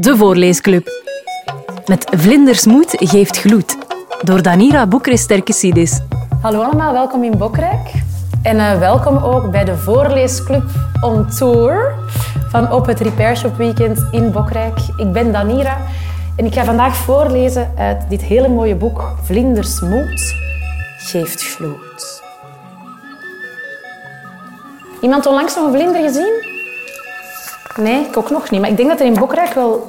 De Voorleesclub. Met Vlindersmoed geeft gloed. Door Danira Boekris Hallo allemaal, welkom in Bokrijk. En uh, welkom ook bij de Voorleesclub on Tour van op het Repair Shop Weekend in Bokrijk. Ik ben Danira en ik ga vandaag voorlezen uit dit hele mooie boek Vlindersmoed geeft gloed. Iemand onlangs nog een vlinder gezien? Nee, ik ook nog niet. Maar ik denk dat er in Bokrijk wel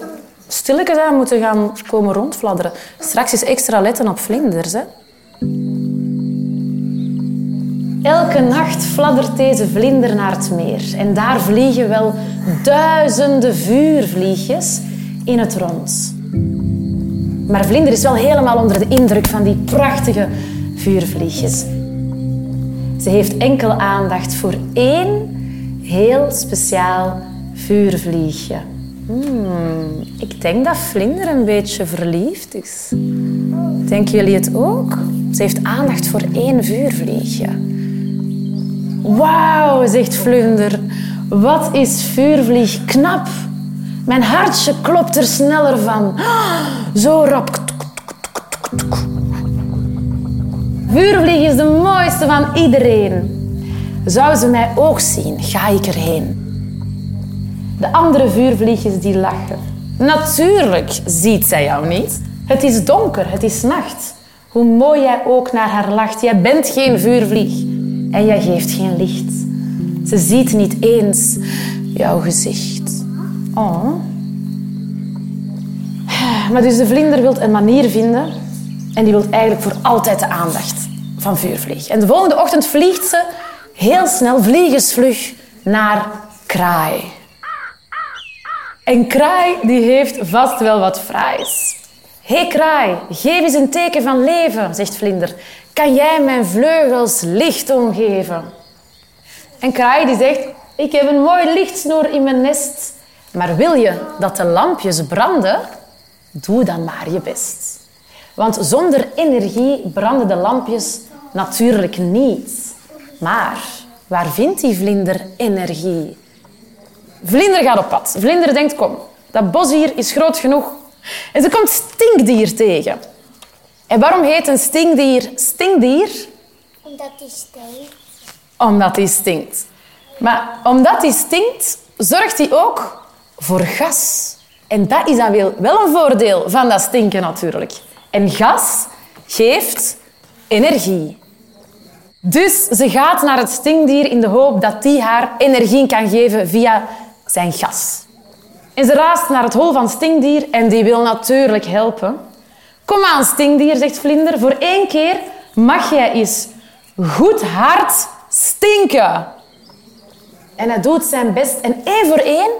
stilletjes aan moeten gaan komen rondfladderen. Straks is extra letten op vlinders. Hè? Elke nacht fladdert deze vlinder naar het meer. En daar vliegen wel duizenden vuurvliegjes in het rond. Maar vlinder is wel helemaal onder de indruk van die prachtige vuurvliegjes. Ze heeft enkel aandacht voor één heel speciaal vuurvliegje. Hmm, ik denk dat Vlinder een beetje verliefd is. Denken jullie het ook? Ze heeft aandacht voor één vuurvliegje. Wauw, zegt Vlinder. Wat is vuurvlieg knap. Mijn hartje klopt er sneller van. Zo rap. Vuurvlieg is de mooiste van iedereen. Zou ze mij ook zien, ga ik erheen. De andere vuurvliegjes die lachen. Natuurlijk ziet zij jou niet. Het is donker, het is nacht. Hoe mooi jij ook naar haar lacht. Jij bent geen vuurvlieg en jij geeft geen licht. Ze ziet niet eens jouw gezicht. Oh. Maar dus de vlinder wil een manier vinden en die wil eigenlijk voor altijd de aandacht van vuurvlieg. En de volgende ochtend vliegt ze heel snel, vliegensvlug, naar kraai. En kraai die heeft vast wel wat fraais. Hé hey, kraai, geef eens een teken van leven, zegt vlinder. Kan jij mijn vleugels licht omgeven? En kraai die zegt, ik heb een mooi lichtsnoer in mijn nest. Maar wil je dat de lampjes branden? Doe dan maar je best. Want zonder energie branden de lampjes natuurlijk niet. Maar waar vindt die vlinder energie? Vlinder gaat op pad. Vlinder denkt, kom, dat bos hier is groot genoeg. En ze komt stinkdier tegen. En waarom heet een stinkdier stinkdier? Omdat hij stinkt. Omdat hij stinkt. Maar omdat hij stinkt, zorgt hij ook voor gas. En dat is dan wel een voordeel van dat stinken natuurlijk. En gas geeft energie. Dus ze gaat naar het stinkdier in de hoop dat die haar energie kan geven via zijn gas. En ze raast naar het hol van Stinkdier en die wil natuurlijk helpen. Kom aan, Stinkdier, zegt Vlinder. Voor één keer mag jij eens goed hard stinken. En hij doet zijn best en één voor één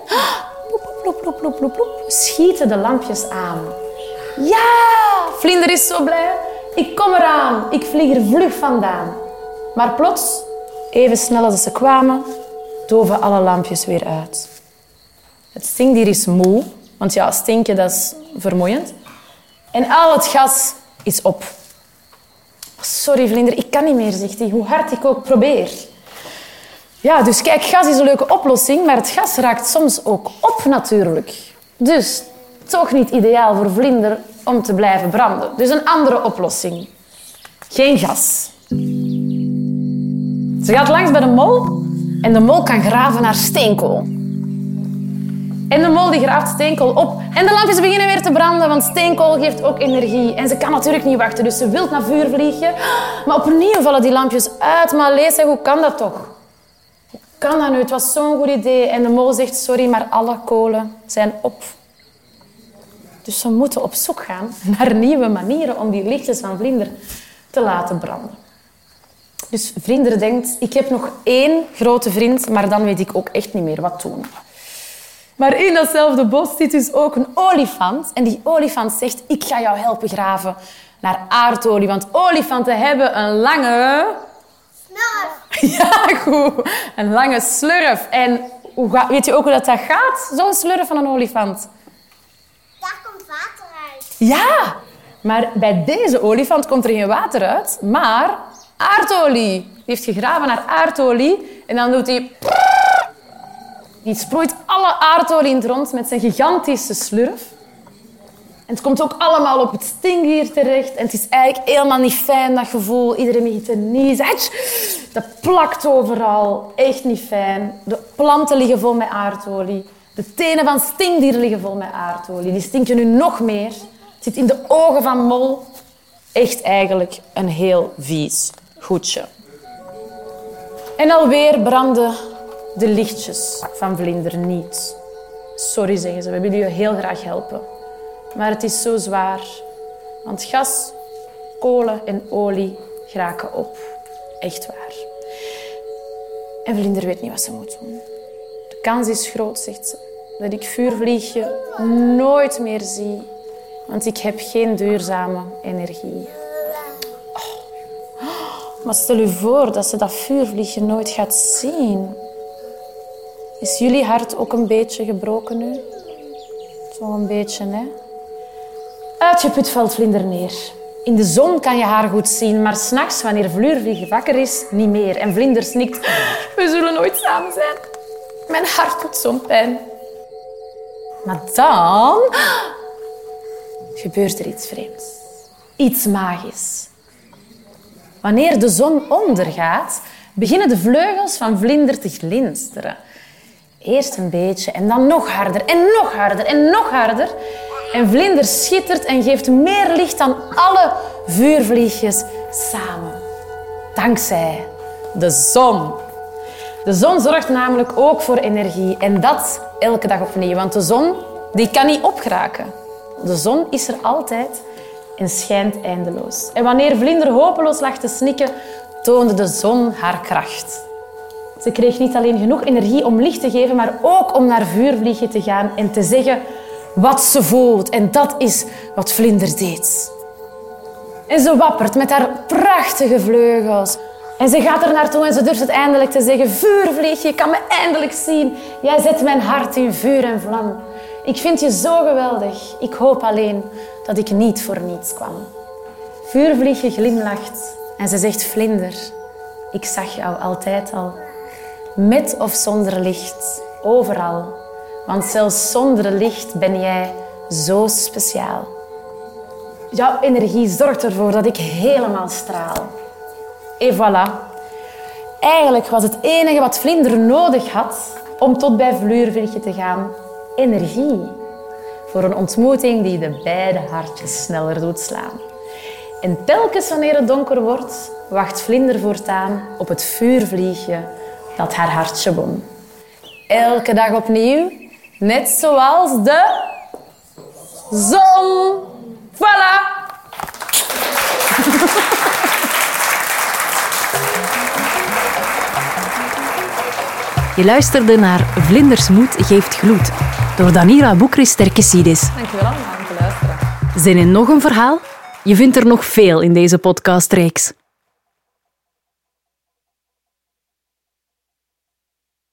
schieten de lampjes aan. Ja, Vlinder is zo blij. Ik kom eraan. Ik vlieg er vlug vandaan. Maar plots, even snel als ze kwamen, doven alle lampjes weer uit. Het stinkdier is moe, want ja, stinken dat is vermoeiend. En al het gas is op. Sorry, vlinder, ik kan niet meer, zegt hij, hoe hard ik ook probeer. Ja, dus kijk, gas is een leuke oplossing, maar het gas raakt soms ook op natuurlijk. Dus toch niet ideaal voor vlinder om te blijven branden. Dus een andere oplossing. Geen gas. Ze gaat langs bij de mol en de mol kan graven naar steenkool. En de mol die graaft steenkool op. En de lampjes beginnen weer te branden, want steenkool geeft ook energie. En ze kan natuurlijk niet wachten, dus ze wil naar vuur vliegen. Maar opnieuw vallen die lampjes uit. Maar lees, hoe kan dat toch? Hoe kan dat nu? Het was zo'n goed idee. En de mol zegt, sorry, maar alle kolen zijn op. Dus ze moeten op zoek gaan naar nieuwe manieren om die lichtjes van vlinder te laten branden. Dus Vlinder denkt, ik heb nog één grote vriend, maar dan weet ik ook echt niet meer wat doen. Maar in datzelfde bos zit dus ook een olifant. En die olifant zegt, ik ga jou helpen graven naar aardolie. Want olifanten hebben een lange... Slurf. Ja, goed. Een lange slurf. En weet je ook hoe dat, dat gaat, zo'n slurf van een olifant? Daar komt water uit. Ja, maar bij deze olifant komt er geen water uit, maar aardolie. Die heeft gegraven naar aardolie en dan doet hij... Die sproeit alle aardolie in het rond met zijn gigantische slurf. En het komt ook allemaal op het stinkdier terecht. En het is eigenlijk helemaal niet fijn, dat gevoel. Iedereen begint te niezen. Dat plakt overal. Echt niet fijn. De planten liggen vol met aardolie. De tenen van stinkdieren liggen vol met aardolie. Die stinken nu nog meer. Het zit in de ogen van Mol. Echt eigenlijk een heel vies goedje. En alweer branden de lichtjes van Vlinder niet. Sorry, zeggen ze. We willen je heel graag helpen. Maar het is zo zwaar. Want gas, kolen en olie geraken op. Echt waar. En Vlinder weet niet wat ze moet doen. De kans is groot, zegt ze, dat ik vuurvliegje nooit meer zie. Want ik heb geen duurzame energie. Oh. Maar stel u voor dat ze dat vuurvliegje nooit gaat zien. Is jullie hart ook een beetje gebroken nu? Zo'n beetje, hè? Uitgeput valt Vlinder neer. In de zon kan je haar goed zien, maar s'nachts, wanneer Vluurvlieg wakker is, niet meer. En Vlinder snikt, we zullen nooit samen zijn. Mijn hart doet zo'n pijn. Maar dan gebeurt er iets vreemds. Iets magisch. Wanneer de zon ondergaat, beginnen de vleugels van Vlinder te glinsteren. Eerst een beetje en dan nog harder en nog harder en nog harder. En Vlinder schittert en geeft meer licht dan alle vuurvliegjes samen. Dankzij de zon. De zon zorgt namelijk ook voor energie en dat elke dag opnieuw. Want de zon die kan niet opgeraken. De zon is er altijd en schijnt eindeloos. En wanneer Vlinder hopeloos lag te snikken, toonde de zon haar kracht. Ze kreeg niet alleen genoeg energie om licht te geven, maar ook om naar vuurvliegen te gaan en te zeggen wat ze voelt. En dat is wat Vlinder deed. En ze wappert met haar prachtige vleugels. En ze gaat er naartoe en ze durft het eindelijk te zeggen. Vuurvlieg, je kan me eindelijk zien. Jij zet mijn hart in vuur en vlam. Ik vind je zo geweldig. Ik hoop alleen dat ik niet voor niets kwam. Vuurvliegje glimlacht en ze zegt vlinder. Ik zag jou altijd al. Met of zonder licht, overal. Want zelfs zonder licht ben jij zo speciaal. Jouw energie zorgt ervoor dat ik helemaal straal. Et voilà. Eigenlijk was het enige wat Vlinder nodig had om tot bij Vluurvliegje te gaan energie. Voor een ontmoeting die de beide hartjes sneller doet slaan. En telkens wanneer het donker wordt, wacht Vlinder voortaan op het vuurvliegje dat haar hartje won. Elke dag opnieuw, net zoals de zon. Voilà! Je luisterde naar Vlindersmoed geeft gloed door Danira Boekris Terkesidis. Dankjewel allemaal om te luisteren. Zin in nog een verhaal? Je vindt er nog veel in deze podcastreeks.